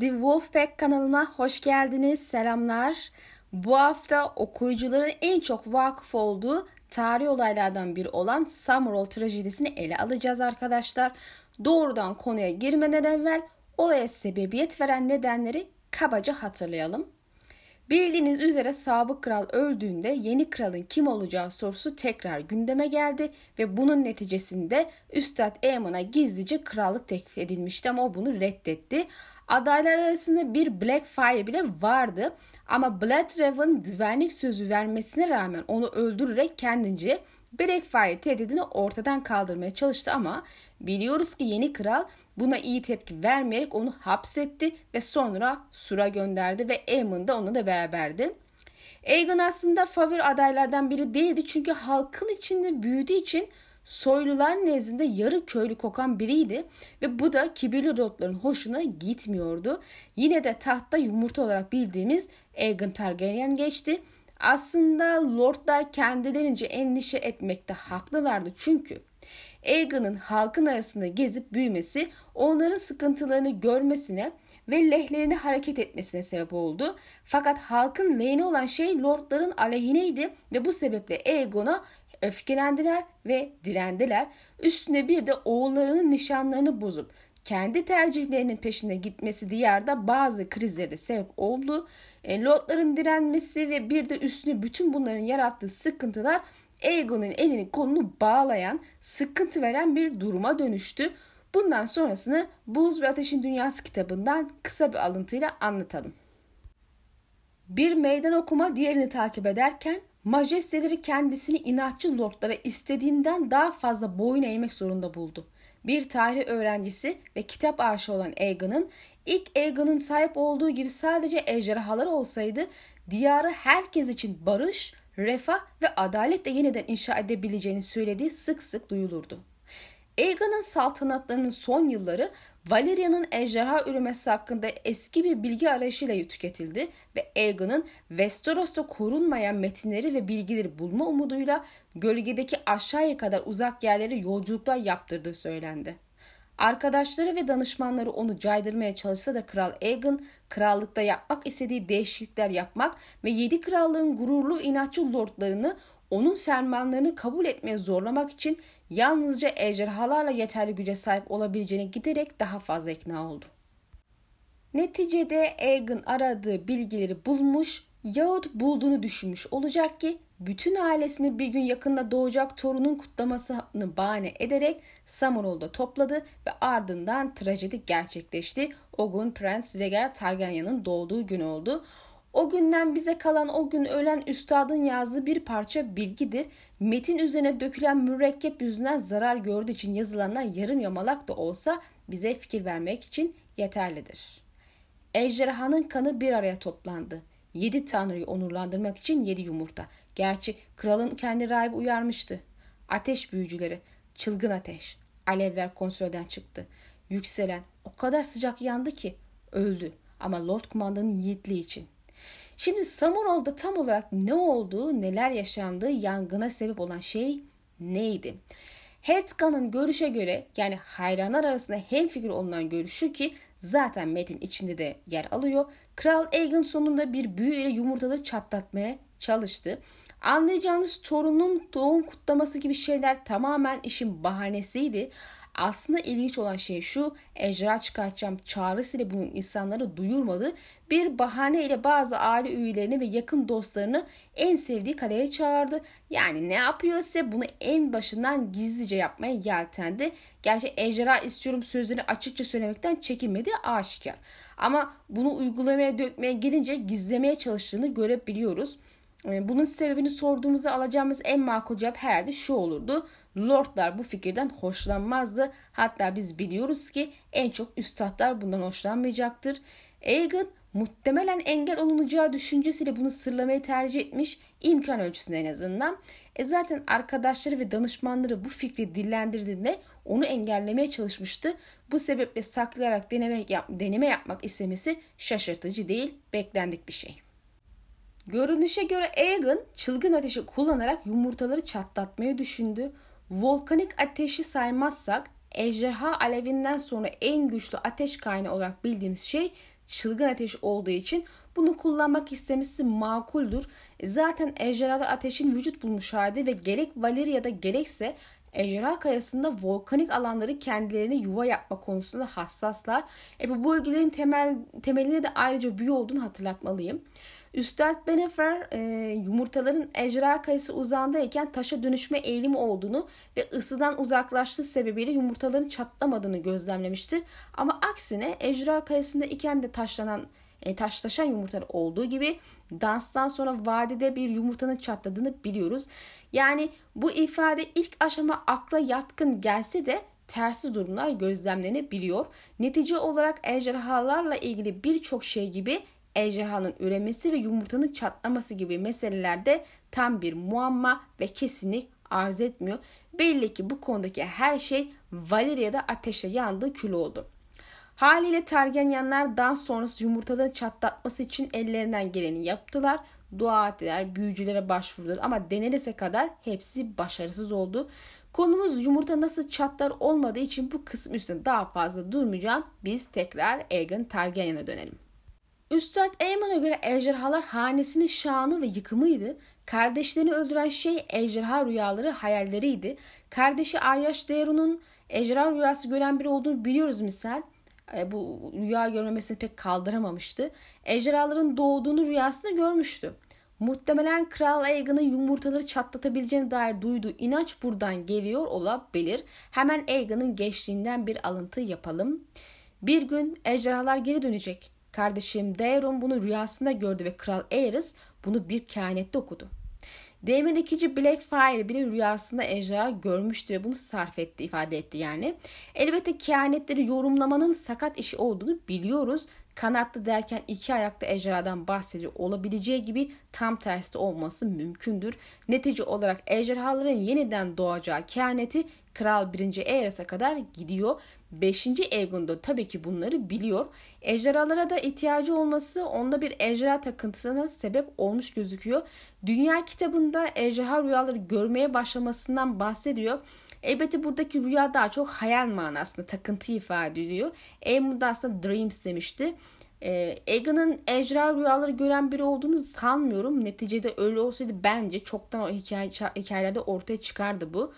The Wolfpack kanalına hoş geldiniz. Selamlar. Bu hafta okuyucuların en çok vakıf olduğu tarih olaylardan biri olan Summerall trajedisini ele alacağız arkadaşlar. Doğrudan konuya girmeden evvel olaya sebebiyet veren nedenleri kabaca hatırlayalım. Bildiğiniz üzere sabık kral öldüğünde yeni kralın kim olacağı sorusu tekrar gündeme geldi ve bunun neticesinde Üstad Eamon'a gizlice krallık teklif edilmişti ama o bunu reddetti. Adaylar arasında bir Blackfire bile vardı ama Bloodraven güvenlik sözü vermesine rağmen onu öldürerek kendince Blackfire tehdidini ortadan kaldırmaya çalıştı ama biliyoruz ki yeni kral buna iyi tepki vermeyerek onu hapsetti ve sonra Sur'a gönderdi ve Aemon da onunla da beraberdi. Aegon aslında favori adaylardan biri değildi çünkü halkın içinde büyüdüğü için soylular nezdinde yarı köylü kokan biriydi ve bu da kibirli lordların hoşuna gitmiyordu. Yine de tahtta yumurta olarak bildiğimiz Aegon Targaryen geçti. Aslında lordlar kendilerince endişe etmekte haklılardı çünkü Aegon'un halkın arasında gezip büyümesi onların sıkıntılarını görmesine ve lehlerine hareket etmesine sebep oldu. Fakat halkın lehine olan şey lordların aleyhineydi ve bu sebeple Aegon'a öfkelendiler ve direndiler. Üstüne bir de oğullarının nişanlarını bozup kendi tercihlerinin peşine gitmesi diyarda bazı krizlere sebep oldu. E, Lordların direnmesi ve bir de üstüne bütün bunların yarattığı sıkıntılar Aegon'un elini kolunu bağlayan, sıkıntı veren bir duruma dönüştü. Bundan sonrasını Buz ve Ateşin Dünyası kitabından kısa bir alıntıyla anlatalım. Bir meydan okuma diğerini takip ederken majesteleri kendisini inatçı lordlara istediğinden daha fazla boyun eğmek zorunda buldu. Bir tarih öğrencisi ve kitap aşığı olan Aegon'un ilk Aegon'un sahip olduğu gibi sadece ejderhalar olsaydı diyarı herkes için barış, refah ve adaletle yeniden inşa edebileceğini söylediği sık sık duyulurdu. Aegon'un saltanatlarının son yılları Valeria'nın ejderha üremesi hakkında eski bir bilgi arayışıyla tüketildi ve Aegon'un Westeros'ta korunmayan metinleri ve bilgileri bulma umuduyla gölgedeki aşağıya kadar uzak yerlere yolculuklar yaptırdığı söylendi. Arkadaşları ve danışmanları onu caydırmaya çalışsa da Kral Aegon krallıkta yapmak istediği değişiklikler yapmak ve yedi krallığın gururlu inatçı lordlarını onun fermanlarını kabul etmeye zorlamak için yalnızca ejderhalarla yeterli güce sahip olabileceğine giderek daha fazla ikna oldu. Neticede Aegon aradığı bilgileri bulmuş yahut bulduğunu düşünmüş olacak ki bütün ailesini bir gün yakında doğacak torunun kutlamasını bahane ederek Summerall'da topladı ve ardından trajedi gerçekleşti. O gün Prens Rhaegar Targaryen'ın doğduğu gün oldu. O günden bize kalan o gün ölen üstadın yazdığı bir parça bilgidir. Metin üzerine dökülen mürekkep yüzünden zarar gördüğü için yazılanlar yarım yamalak da olsa bize fikir vermek için yeterlidir. Ejderhanın kanı bir araya toplandı. Yedi tanrıyı onurlandırmak için yedi yumurta. Gerçi kralın kendi rahibi uyarmıştı. Ateş büyücüleri, çılgın ateş. Alevler kontrolden çıktı. Yükselen o kadar sıcak yandı ki öldü. Ama Lord Kumandan'ın yiğitliği için. Şimdi Samurol'da tam olarak ne olduğu, neler yaşandığı, yangına sebep olan şey neydi? Headgun'ın görüşe göre yani hayranlar arasında hem fikir olunan görüşü ki zaten metin içinde de yer alıyor. Kral Aegon sonunda bir büyü ile yumurtaları çatlatmaya çalıştı. Anlayacağınız torunun doğum kutlaması gibi şeyler tamamen işin bahanesiydi. Aslında ilginç olan şey şu, ejderha çıkartacağım çağrısıyla bunun insanlara duyurmadı. Bir bahane ile bazı aile üyelerini ve yakın dostlarını en sevdiği kaleye çağırdı. Yani ne yapıyorsa bunu en başından gizlice yapmaya yeltendi. Gerçi ejderha istiyorum sözlerini açıkça söylemekten çekinmedi aşikar. Ama bunu uygulamaya dökmeye gelince gizlemeye çalıştığını görebiliyoruz. Ee, bunun sebebini sorduğumuzda alacağımız en makul cevap herhalde şu olurdu. Lordlar bu fikirden hoşlanmazdı. Hatta biz biliyoruz ki en çok üstadlar bundan hoşlanmayacaktır. Aegon muhtemelen engel olunacağı düşüncesiyle bunu sırlamayı tercih etmiş imkan ölçüsünde en azından. E zaten arkadaşları ve danışmanları bu fikri dillendirdiğinde onu engellemeye çalışmıştı. Bu sebeple saklayarak deneme, yap, deneme yapmak istemesi şaşırtıcı değil, beklendik bir şey. Görünüşe göre Aegon çılgın ateşi kullanarak yumurtaları çatlatmayı düşündü. Volkanik ateşi saymazsak ejderha alevinden sonra en güçlü ateş kaynağı olarak bildiğimiz şey çılgın ateş olduğu için bunu kullanmak istemesi makuldür. Zaten ejderhada ateşin vücut bulmuş hali ve gerek Valeria'da gerekse ejderha kayasında volkanik alanları kendilerine yuva yapma konusunda hassaslar. E bu bölgelerin temel temeline de ayrıca büyü olduğunu hatırlatmalıyım. Üstad Benefer e, yumurtaların ejderha kayası uzandayken taşa dönüşme eğilimi olduğunu ve ısıdan uzaklaştığı sebebiyle yumurtaların çatlamadığını gözlemlemiştir. Ama aksine ejderha kayasında iken de taşlanan e, taşlaşan yumurtalar olduğu gibi danstan sonra vadide bir yumurtanın çatladığını biliyoruz. Yani bu ifade ilk aşama akla yatkın gelse de tersi durumlar gözlemlenebiliyor. Netice olarak ejderhalarla ilgili birçok şey gibi ejderhanın üremesi ve yumurtanın çatlaması gibi meselelerde tam bir muamma ve kesinlik arz etmiyor. Belli ki bu konudaki her şey Valeria'da ateşle yandığı kül oldu. Haliyle Targaryenler dans sonrası yumurtaların çatlatması için ellerinden geleni yaptılar. Dua ettiler, büyücülere başvurdular ama denilese kadar hepsi başarısız oldu. Konumuz yumurta nasıl çatlar olmadığı için bu kısım üstünde daha fazla durmayacağım. Biz tekrar Aegon Targaryen'e dönelim. Üstad Aemon'a göre ejderhalar hanesinin şanı ve yıkımıydı. Kardeşlerini öldüren şey ejderha rüyaları, hayalleriydi. Kardeşi Ayaş Deru'nun ejderha rüyası gören biri olduğunu biliyoruz misal. E, bu rüya görmemesini pek kaldıramamıştı. Ejderhaların doğduğunu rüyasında görmüştü. Muhtemelen Kral Aegon'un yumurtaları çatlatabileceğine dair duyduğu inanç buradan geliyor olabilir. Hemen Aegon'un geçtiğinden bir alıntı yapalım. Bir gün ejderhalar geri dönecek. Kardeşim Daeron bunu rüyasında gördü ve Kral Aerys bunu bir kehanette okudu. Değmen ikinci Blackfire bile rüyasında ejderha görmüştü ve bunu sarf etti, ifade etti yani. Elbette kehanetleri yorumlamanın sakat işi olduğunu biliyoruz. Kanatlı derken iki ayaklı ejderhadan bahsediyor olabileceği gibi tam tersi olması mümkündür. Netice olarak ejderhaların yeniden doğacağı kehaneti Kral 1. Aerys'e kadar gidiyor 5. Aegon tabii ki bunları biliyor. Ejderhalara da ihtiyacı olması onda bir ejderha takıntısına sebep olmuş gözüküyor. Dünya kitabında ejderha rüyaları görmeye başlamasından bahsediyor. Elbette buradaki rüya daha çok hayal manasında takıntı ifade ediyor. Aemon da aslında dreams demişti. E, Egan'ın ejderha rüyaları gören biri olduğunu sanmıyorum. Neticede öyle olsaydı bence çoktan o hikaye, hikayelerde ortaya çıkardı bu.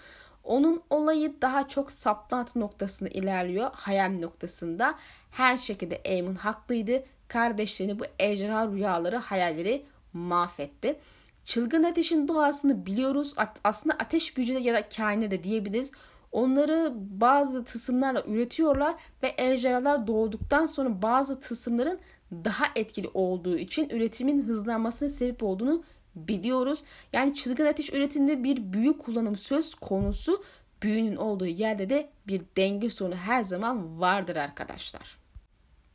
Onun olayı daha çok saplantı noktasında ilerliyor. Hayal noktasında. Her şekilde Aemon haklıydı. Kardeşlerini bu ejderha rüyaları, hayalleri mahvetti. Çılgın ateşin doğasını biliyoruz. Aslında ateş büyücüleri ya da kainler de diyebiliriz. Onları bazı tısımlarla üretiyorlar ve ejderhalar doğduktan sonra bazı tısımların daha etkili olduğu için üretimin hızlanmasına sebep olduğunu biliyoruz. Yani çılgın ateş üretiminde bir büyü kullanımı söz konusu. Büyünün olduğu yerde de bir denge sorunu her zaman vardır arkadaşlar.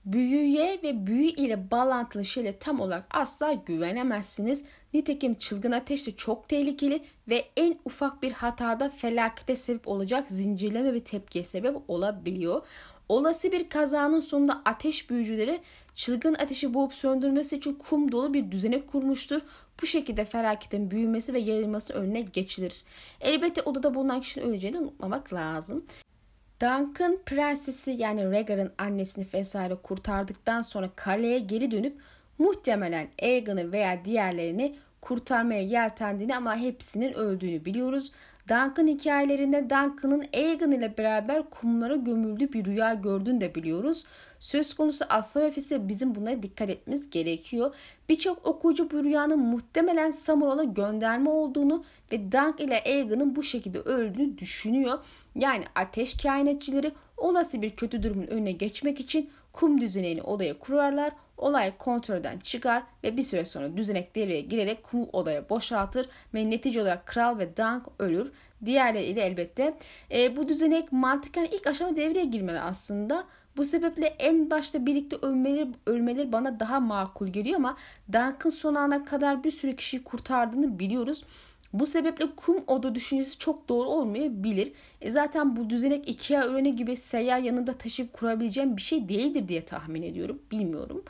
Büyüye ve büyü ile bağlantılı şeyle tam olarak asla güvenemezsiniz. Nitekim çılgın ateş de çok tehlikeli ve en ufak bir hatada felakete sebep olacak zincirleme bir tepkiye sebep olabiliyor. Olası bir kazanın sonunda ateş büyücüleri çılgın ateşi boğup söndürmesi için kum dolu bir düzenek kurmuştur. Bu şekilde felaketin büyümesi ve yayılması önüne geçilir. Elbette odada bulunan kişinin öleceğini unutmamak lazım. Duncan prensesi yani Rhaegar'ın annesini vesaire kurtardıktan sonra kaleye geri dönüp muhtemelen Aegon'u veya diğerlerini kurtarmaya yeltendiğini ama hepsinin öldüğünü biliyoruz. Duncan hikayelerinde Duncan'ın Aegon ile beraber kumlara gömüldüğü bir rüya gördüğünü de biliyoruz. Söz konusu asla ise bizim buna dikkat etmemiz gerekiyor. Birçok okuyucu bu rüyanın muhtemelen Samural'a gönderme olduğunu ve Dunk ile Aegon'un bu şekilde öldüğünü düşünüyor. Yani ateş kainatçileri olası bir kötü durumun önüne geçmek için kum düzenini odaya kurarlar. Olay kontrolden çıkar ve bir süre sonra düzenek devreye girerek kumu odaya boşaltır ve netice olarak kral ve Dunk ölür. Diğerleriyle elbette. E, bu düzenek mantıken ilk aşama devreye girmeli aslında. Bu sebeple en başta birlikte ölmeleri, ölmeleri bana daha makul geliyor ama Dunk'ın son ana kadar bir sürü kişiyi kurtardığını biliyoruz. Bu sebeple kum oda düşüncesi çok doğru olmayabilir. E zaten bu düzenek Ikea ürünü gibi seyyar yanında taşıyıp kurabileceğim bir şey değildir diye tahmin ediyorum. Bilmiyorum.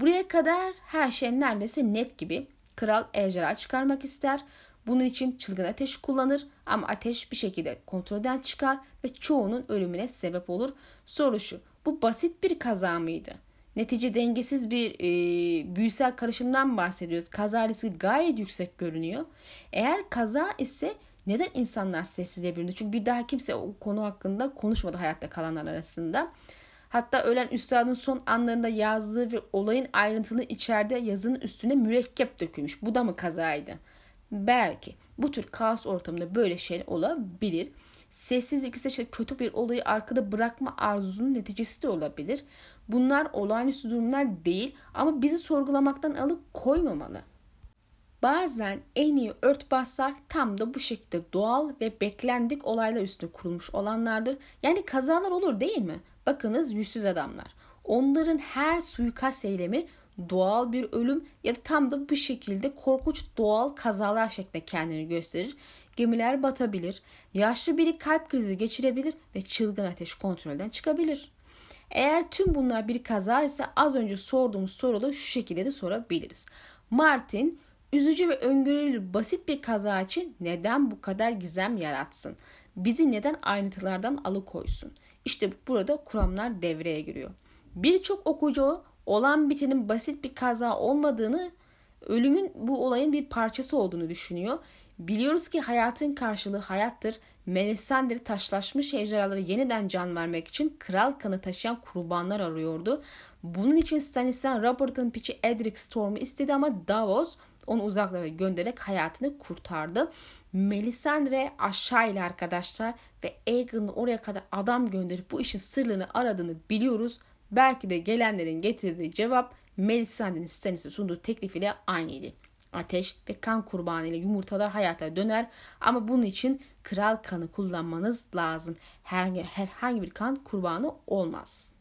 Buraya kadar her şey neredeyse net gibi. Kral ejderha çıkarmak ister. Bunun için çılgın ateş kullanır ama ateş bir şekilde kontrolden çıkar ve çoğunun ölümüne sebep olur. Soru şu, bu basit bir kaza mıydı? Netice dengesiz bir e, büyüsel karışımdan bahsediyoruz. Kaza riski gayet yüksek görünüyor. Eğer kaza ise neden insanlar sessizliğe büründü? Çünkü bir daha kimse o konu hakkında konuşmadı hayatta kalanlar arasında. Hatta ölen üstadın son anlarında yazdığı ve olayın ayrıntılı içeride yazının üstüne mürekkep dökülmüş. Bu da mı kazaydı? Belki. Bu tür kaos ortamında böyle şeyler olabilir. Sessizlik ise kötü bir olayı arkada bırakma arzusunun neticesi de olabilir. Bunlar olağanüstü durumlar değil ama bizi sorgulamaktan alıp koymamalı. Bazen en iyi örtbaslar tam da bu şekilde doğal ve beklendik olaylar üstüne kurulmuş olanlardır. Yani kazalar olur değil mi? Bakınız yüzsüz adamlar. Onların her suikast eylemi doğal bir ölüm ya da tam da bu şekilde korkunç doğal kazalar şeklinde kendini gösterir. Gemiler batabilir, yaşlı biri kalp krizi geçirebilir ve çılgın ateş kontrolden çıkabilir. Eğer tüm bunlar bir kaza ise az önce sorduğumuz soruda şu şekilde de sorabiliriz. Martin üzücü ve öngörülür basit bir kaza için neden bu kadar gizem yaratsın? Bizi neden ayrıntılardan alıkoysun? İşte burada kuramlar devreye giriyor. Birçok okuyucu olan bitenin basit bir kaza olmadığını, ölümün bu olayın bir parçası olduğunu düşünüyor. Biliyoruz ki hayatın karşılığı hayattır. Melisandre taşlaşmış ejderhalara yeniden can vermek için kral kanı taşıyan kurbanlar arıyordu. Bunun için Stanis'ten Robert'ın piçi Edric Storm'u istedi ama Davos onu uzaklara göndererek hayatını kurtardı. Melisandre aşağıyla arkadaşlar ve Aegon'u oraya kadar adam gönderip bu işin sırrını aradığını biliyoruz. Belki de gelenlerin getirdiği cevap Melisandre'nin Stannis'e sunduğu teklif ile aynıydı. Ateş ve kan kurbanı ile yumurtalar hayata döner ama bunun için kral kanı kullanmanız lazım. Herhangi, herhangi bir kan kurbanı olmaz.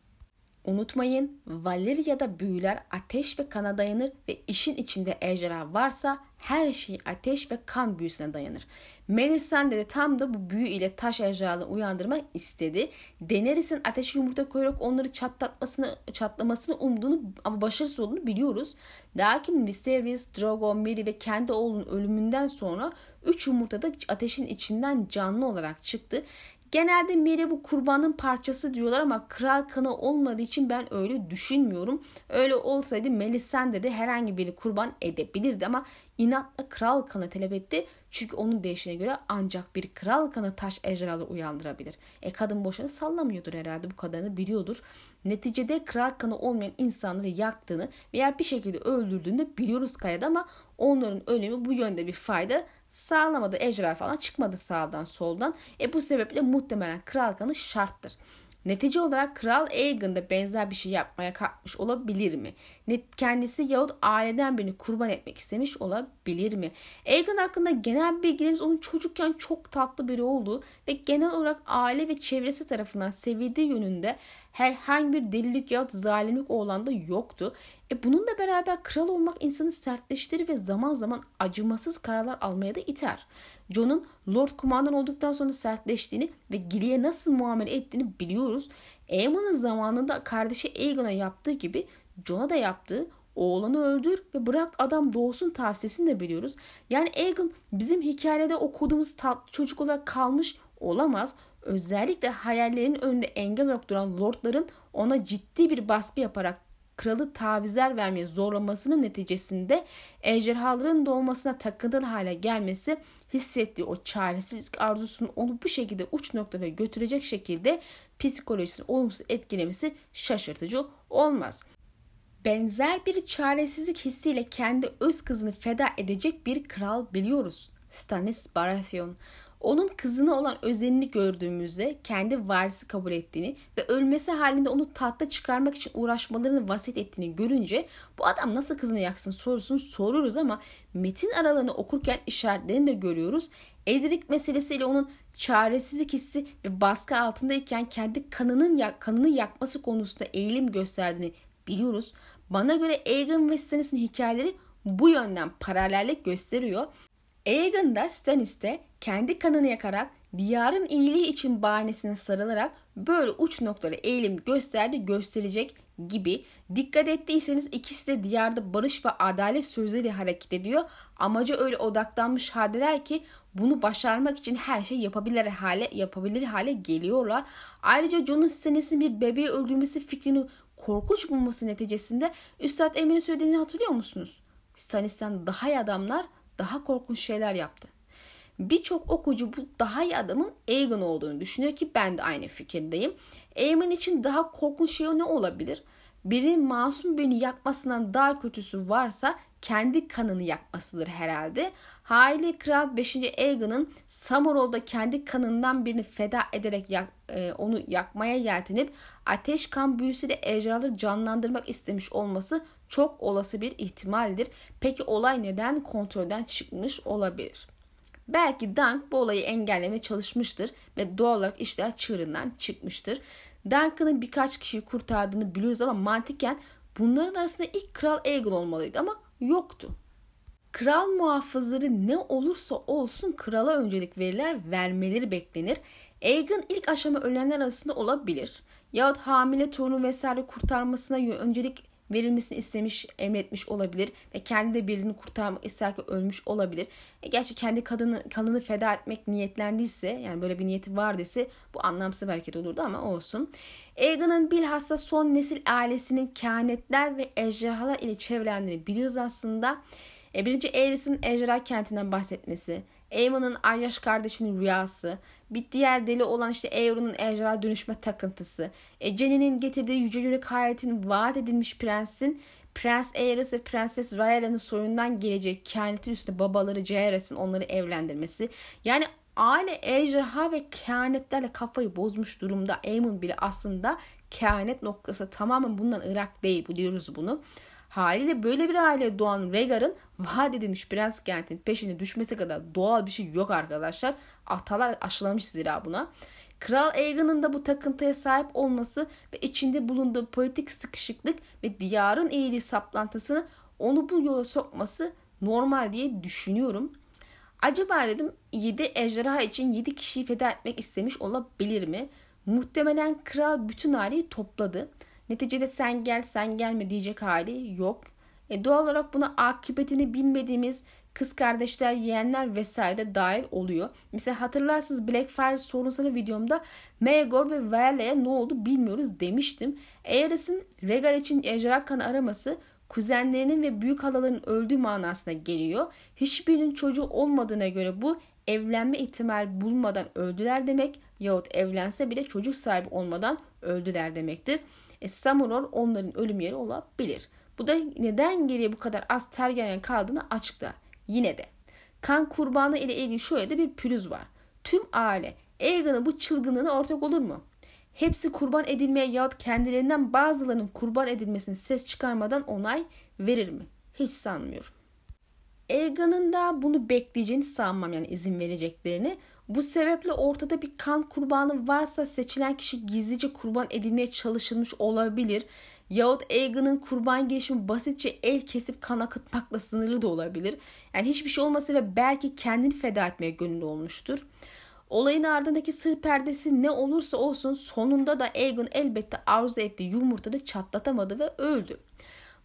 Unutmayın Valeria'da büyüler ateş ve kana dayanır ve işin içinde ejderha varsa her şey ateş ve kan büyüsüne dayanır. Melisande de tam da bu büyü ile taş ejderhalarını uyandırmak istedi. Daenerys'in ateşi yumurta koyarak onları çatlatmasını, çatlamasını umduğunu ama başarısız olduğunu biliyoruz. Lakin Viserys, Drogo, Merry ve kendi oğlunun ölümünden sonra 3 yumurta da ateşin içinden canlı olarak çıktı. Genelde Miri bu kurbanın parçası diyorlar ama kral kanı olmadığı için ben öyle düşünmüyorum. Öyle olsaydı Melisande de herhangi biri kurban edebilirdi ama inatla kral kanı talep etti. Çünkü onun değişine göre ancak bir kral kanı taş ejderhalı uyandırabilir. E kadın boşuna sallamıyordur herhalde bu kadarını biliyordur. Neticede kral kanı olmayan insanları yaktığını veya bir şekilde öldürdüğünü biliyoruz kayada ama onların ölümü bu yönde bir fayda sağlamadı. Ejderha falan çıkmadı sağdan soldan. E bu sebeple muhtemelen kral kanı şarttır. Netice olarak Kral Aegon da benzer bir şey yapmaya kalkmış olabilir mi? Kendisi yahut aileden birini kurban etmek istemiş olabilir mi? Aegon hakkında genel bilgilerimiz onun çocukken çok tatlı biri olduğu ve genel olarak aile ve çevresi tarafından sevildiği yönünde herhangi bir delilik yahut zalimlik olan da yoktu. E bununla beraber kral olmak insanı sertleştirir ve zaman zaman acımasız kararlar almaya da iter. Jon'un Lord kumandan olduktan sonra sertleştiğini ve Gilly'e nasıl muamele ettiğini biliyoruz. Aemon'un zamanında kardeşi Aegon'a yaptığı gibi Jon'a da yaptığı oğlanı öldür ve bırak adam doğsun tavsiyesini de biliyoruz. Yani Aegon bizim hikayede okuduğumuz tatlı çocuk olarak kalmış olamaz. Özellikle hayallerinin önünde engel olarak duran lordların ona ciddi bir baskı yaparak kralı tavizler vermeye zorlamasının neticesinde ejderhaların doğmasına takıntılı hale gelmesi hissettiği o çaresizlik arzusunun onu bu şekilde uç noktada götürecek şekilde psikolojisini olumsuz etkilemesi şaşırtıcı olmaz. Benzer bir çaresizlik hissiyle kendi öz kızını feda edecek bir kral biliyoruz. Stannis Baratheon. Onun kızına olan özenini gördüğümüzde kendi varisi kabul ettiğini ve ölmesi halinde onu tahta çıkarmak için uğraşmalarını vasiyet ettiğini görünce bu adam nasıl kızını yaksın sorusunu soruyoruz ama metin aralarını okurken işaretlerini de görüyoruz. Edric meselesiyle onun çaresizlik hissi ve baskı altındayken kendi kanının kanını yakması konusunda eğilim gösterdiğini biliyoruz. Bana göre Aegon ve Stannis'in hikayeleri bu yönden paralellik gösteriyor. Aegon da Stannis de kendi kanını yakarak diyarın iyiliği için bahanesine sarılarak böyle uç noktalara eğilim gösterdi gösterecek gibi. Dikkat ettiyseniz ikisi de diyarda barış ve adalet sözleri hareket ediyor. Amacı öyle odaklanmış haldeler ki bunu başarmak için her şey yapabilir hale yapabilir hale geliyorlar. Ayrıca John'un Stannis'in bir bebeği öldürmesi fikrini korkunç bulması neticesinde Üstad Emir'in söylediğini hatırlıyor musunuz? Stannis'ten daha iyi adamlar daha korkunç şeyler yaptı. Birçok okucu bu daha iyi adamın Aegon olduğunu düşünüyor ki ben de aynı fikirdeyim. Aegon için daha korkunç şey ne olabilir? Birinin masum birini yakmasından daha kötüsü varsa kendi kanını yakmasıdır herhalde. Haile Kral 5. Aegon'un Samurol'da kendi kanından birini feda ederek yak, e, onu yakmaya yeltenip ateş kan büyüsüyle ejderhaları canlandırmak istemiş olması çok olası bir ihtimaldir. Peki olay neden kontrolden çıkmış olabilir? Belki Dunk bu olayı engellemeye çalışmıştır ve doğal olarak işler çığırından çıkmıştır. Duncan'ın birkaç kişiyi kurtardığını biliyoruz ama mantıken bunların arasında ilk Kral Aegon olmalıydı ama yoktu. Kral muhafızları ne olursa olsun krala öncelik verirler, vermeleri beklenir. Aegon ilk aşama ölenler arasında olabilir. Yahut hamile torunu vesaire kurtarmasına öncelik verilmesini istemiş, emretmiş olabilir ve kendi de birini kurtarmak isterken ölmüş olabilir. E gerçi kendi kadını kanını feda etmek niyetlendiyse yani böyle bir niyeti var dese bu anlamsız bir hareket olurdu ama olsun. Aegon'un bilhassa son nesil ailesinin kehanetler ve ejderhalar ile çevrelendiğini biliyoruz aslında. E, birinci Aerys'in ejderha kentinden bahsetmesi, Aemon'un Aryaş kardeşinin rüyası, bir diğer deli olan işte Euron'un ejderha dönüşme takıntısı, e, Jenny'nin getirdiği yüce yürek hayatın vaat edilmiş prensin Prens Aerys ve Prenses Rhaella'nın soyundan gelecek kehanetin üstüne babaları Jaehaerys'in onları evlendirmesi. Yani aile ejderha ve kehanetlerle kafayı bozmuş durumda. Aemon bile aslında kehanet noktası tamamen bundan Irak değil biliyoruz bunu. Haliyle böyle bir aile doğan Rhaegar'ın vaat edilmiş prens kentin peşine düşmesi kadar doğal bir şey yok arkadaşlar. Atalar aşılamış zira buna. Kral Aegon'un da bu takıntıya sahip olması ve içinde bulunduğu politik sıkışıklık ve diyarın iyiliği saplantısını onu bu yola sokması normal diye düşünüyorum. Acaba dedim 7 ejderha için 7 kişiyi feda etmek istemiş olabilir mi? Muhtemelen kral bütün aileyi topladı. Neticede sen gel sen gelme diyecek hali yok. E doğal olarak buna akıbetini bilmediğimiz kız kardeşler, yeğenler vesaire de dahil oluyor. Mesela hatırlarsınız Blackfire sorunsalı videomda Maegor ve Valea'ya ne oldu bilmiyoruz demiştim. Aerys'in Regal için ejderha kanı araması kuzenlerinin ve büyük halaların öldüğü manasına geliyor. Hiçbirinin çocuğu olmadığına göre bu evlenme ihtimal bulmadan öldüler demek yahut evlense bile çocuk sahibi olmadan öldüler demektir. E, Samuror onların ölüm yeri olabilir. Bu da neden geriye bu kadar az Targaryen kaldığını açıklar. Yine de kan kurbanı ile ilgili şöyle de bir pürüz var. Tüm aile Aegon'un bu çılgınlığına ortak olur mu? Hepsi kurban edilmeye yahut kendilerinden bazılarının kurban edilmesini ses çıkarmadan onay verir mi? Hiç sanmıyorum. Aegon'un da bunu bekleyeceğini sanmam yani izin vereceklerini. Bu sebeple ortada bir kan kurbanı varsa seçilen kişi gizlice kurban edilmeye çalışılmış olabilir. Yahut Aegon'un kurban girişimi basitçe el kesip kan akıtmakla sınırlı da olabilir. Yani hiçbir şey olmasıyla belki kendini feda etmeye gönüllü olmuştur. Olayın ardındaki sır perdesi ne olursa olsun sonunda da Aegon elbette arzu ettiği yumurtada çatlatamadı ve öldü.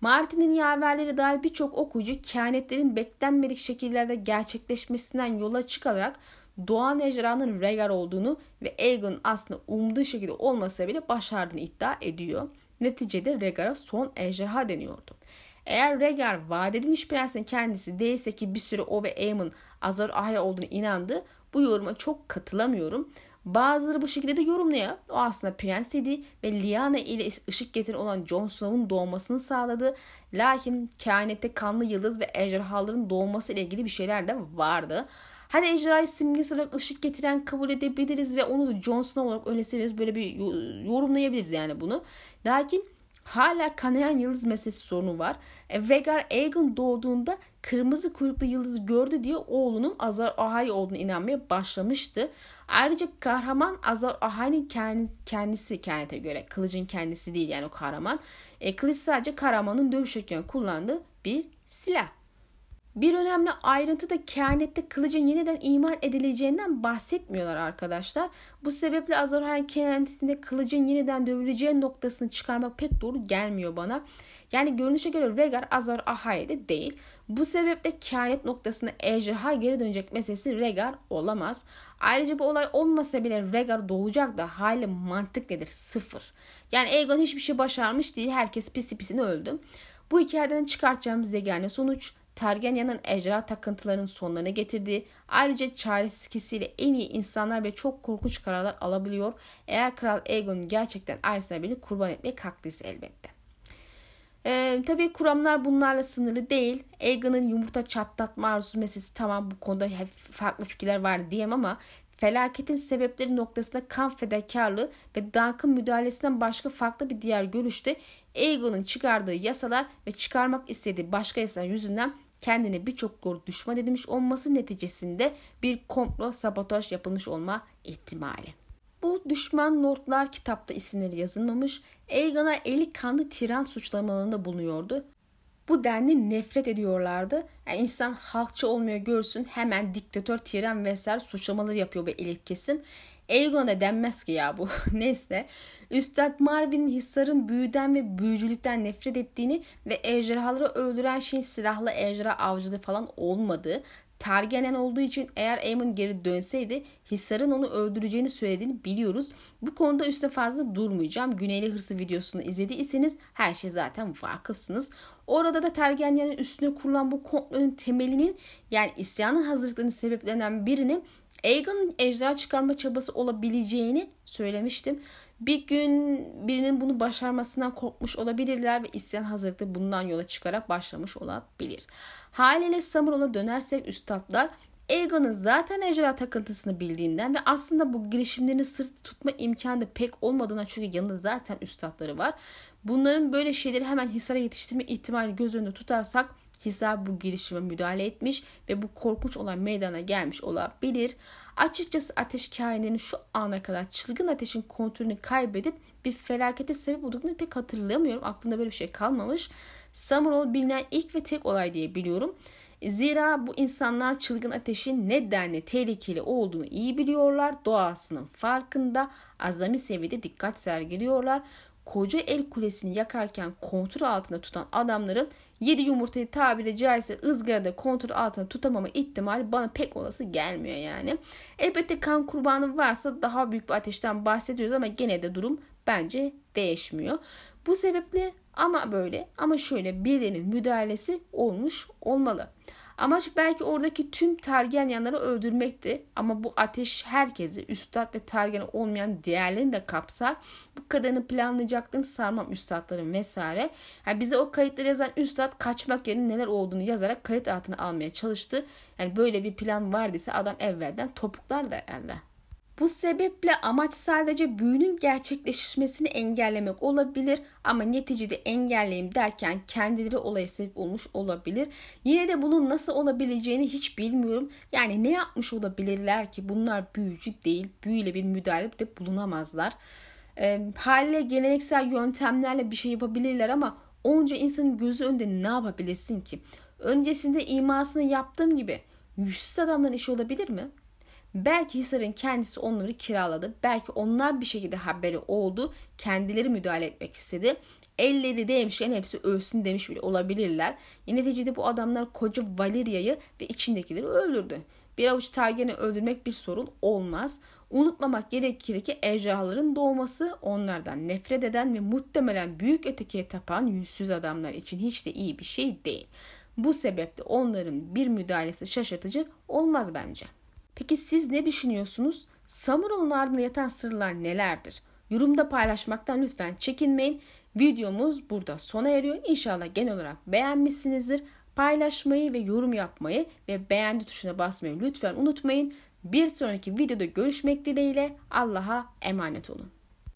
Martin'in yaverleri dahil birçok okuyucu kehanetlerin beklenmedik şekillerde gerçekleşmesinden yola çıkarak Doğan ejderhanın Rhaegar olduğunu ve Aegon'un aslında umduğu şekilde olmasa bile başardığını iddia ediyor. Neticede Rhaegar'a son ejderha deniyordu. Eğer Rhaegar vaat edilmiş prensin kendisi değilse ki bir süre o ve Aemon Azor Ahya olduğunu inandı. Bu yoruma çok katılamıyorum. Bazıları bu şekilde de yorumluyor. O aslında prensiydi ve Lyanna ile ışık getiren olan Jon Snow'un doğmasını sağladı. Lakin kainette kanlı yıldız ve ejderhaların doğması ile ilgili bir şeyler de vardı. Hadi ejderhayı simgesi olarak ışık getiren kabul edebiliriz ve onu da Jon Snow olarak öyle severiz. Böyle bir yorumlayabiliriz yani bunu. Lakin hala kanayan yıldız meselesi sorunu var. E, Rhaegar Aegon doğduğunda kırmızı kuyruklu yıldızı gördü diye oğlunun Azar Ahai olduğunu inanmaya başlamıştı. Ayrıca kahraman Azar Ahai'nin kendisi kendine göre kılıcın kendisi değil yani o kahraman. E, kılıç sadece kahramanın dövüşürken kullandığı bir silah. Bir önemli ayrıntı da kehanette kılıcın yeniden imal edileceğinden bahsetmiyorlar arkadaşlar. Bu sebeple Azorhan kehanetinde kılıcın yeniden dövüleceği noktasını çıkarmak pek doğru gelmiyor bana. Yani görünüşe göre Rhaegar Azor Ahai'de değil. Bu sebeple kehanet noktasında ejderha geri dönecek meselesi Rhaegar olamaz. Ayrıca bu olay olmasa bile Rhaegar doğacak da hali mantık nedir? Sıfır. Yani Aegon hiçbir şey başarmış değil. Herkes pisi pisini öldü. Bu hikayeden çıkartacağımız yegane sonuç Targaryen'in ejderha takıntılarının sonlarına getirdiği, ayrıca çaresizliğiyle en iyi insanlar ve çok korkunç kararlar alabiliyor. Eğer Kral Aegon gerçekten Aesna beni kurban etmeye kalktıysa elbette. Ee, tabii kuramlar bunlarla sınırlı değil. Aegon'un yumurta çatlatma arzusu meselesi tamam bu konuda farklı fikirler var diyem ama felaketin sebepleri noktasında kan fedakarlığı ve Duncan müdahalesinden başka farklı bir diğer görüşte Aegon'un çıkardığı yasalar ve çıkarmak istediği başka yasalar yüzünden kendine birçok gol düşman edilmiş olması neticesinde bir komplo sabotaj yapılmış olma ihtimali. Bu düşman lordlar kitapta isimleri yazılmamış. Aegon'a eli kanlı tiran suçlamalarında bulunuyordu. Bu denli nefret ediyorlardı. Yani insan halkçı olmuyor görsün hemen diktatör, tiran vesaire suçlamaları yapıyor bir elit kesim. Aegon'a denmez ki ya bu. Neyse. Üstad Marvin'in Hissar'ın büyüden ve büyücülükten nefret ettiğini ve ejderhaları öldüren şeyin silahlı ejderha avcılığı falan olmadığı, Targaryen olduğu için eğer Aemon geri dönseydi Hissar'ın onu öldüreceğini söylediğini biliyoruz. Bu konuda üstüne fazla durmayacağım. Güneyli Hırsı videosunu izlediyseniz her şey zaten vakıfsınız. Orada da Targaryen'in üstüne kurulan bu komplonun temelinin yani isyanın hazırlıklarının sebeplerinden birinin Aegon'un ejderha çıkarma çabası olabileceğini söylemiştim. Bir gün birinin bunu başarmasından korkmuş olabilirler ve isyan hazırlıklı bundan yola çıkarak başlamış olabilir. Haliyle Samurol'a dönersek üstadlar Aegon'un zaten ejderha takıntısını bildiğinden ve aslında bu girişimlerini sırt tutma imkanı da pek olmadığından çünkü yanında zaten üstadları var. Bunların böyle şeyleri hemen Hisar'a yetiştirme ihtimali göz önünde tutarsak Hisar bu girişime müdahale etmiş ve bu korkunç olan meydana gelmiş olabilir. Açıkçası ateş kainlerinin şu ana kadar çılgın ateşin kontrolünü kaybedip bir felakete sebep olduğunu pek hatırlamıyorum. Aklımda böyle bir şey kalmamış. Summerall bilinen ilk ve tek olay diye biliyorum. Zira bu insanlar çılgın ateşin nedenle tehlikeli olduğunu iyi biliyorlar. Doğasının farkında azami seviyede dikkat sergiliyorlar. Koca el kulesini yakarken kontrol altında tutan adamların 7 yumurtayı tabiri caizse ızgarada kontrol altında tutamama ihtimali bana pek olası gelmiyor yani. Elbette kan kurbanı varsa daha büyük bir ateşten bahsediyoruz ama gene de durum bence değişmiyor. Bu sebeple ama böyle ama şöyle birilerinin müdahalesi olmuş olmalı. Amaç belki oradaki tüm Targaryenları öldürmekti ama bu ateş herkesi üstad ve Targaryen olmayan diğerlerini de kapsar. Bu kadarını planlayacaktın sarmam üstadların vesaire. Yani bize o kayıtları yazan üstad kaçmak yerine neler olduğunu yazarak kayıt altına almaya çalıştı. Yani böyle bir plan vardıysa adam evvelden topuklar da elde. Bu sebeple amaç sadece büyünün gerçekleşmesini engellemek olabilir ama neticede engelleyeyim derken kendileri olaya sebep olmuş olabilir. Yine de bunun nasıl olabileceğini hiç bilmiyorum. Yani ne yapmış olabilirler ki bunlar büyücü değil. Büyüyle bir müdahale de bulunamazlar. E, haliyle geleneksel yöntemlerle bir şey yapabilirler ama onca insanın gözü önünde ne yapabilirsin ki? Öncesinde imasını yaptığım gibi yüzsüz adamların işi olabilir mi? Belki Hisar'ın kendisi onları kiraladı. Belki onlar bir şekilde haberi oldu. Kendileri müdahale etmek istedi. Elleri değmişken hepsi ölsün demiş bile olabilirler. Neticede bu adamlar koca Valeria'yı ve içindekileri öldürdü. Bir avuç Targaryen'i öldürmek bir sorun olmaz. Unutmamak gerekir ki ejderhaların doğması onlardan nefret eden ve muhtemelen büyük ötekiye tapan yüzsüz adamlar için hiç de iyi bir şey değil. Bu sebeple onların bir müdahalesi şaşırtıcı olmaz bence. Peki siz ne düşünüyorsunuz? Samural'ın ardında yatan sırlar nelerdir? Yorumda paylaşmaktan lütfen çekinmeyin. Videomuz burada sona eriyor. İnşallah genel olarak beğenmişsinizdir. Paylaşmayı ve yorum yapmayı ve beğendi tuşuna basmayı lütfen unutmayın. Bir sonraki videoda görüşmek dileğiyle Allah'a emanet olun.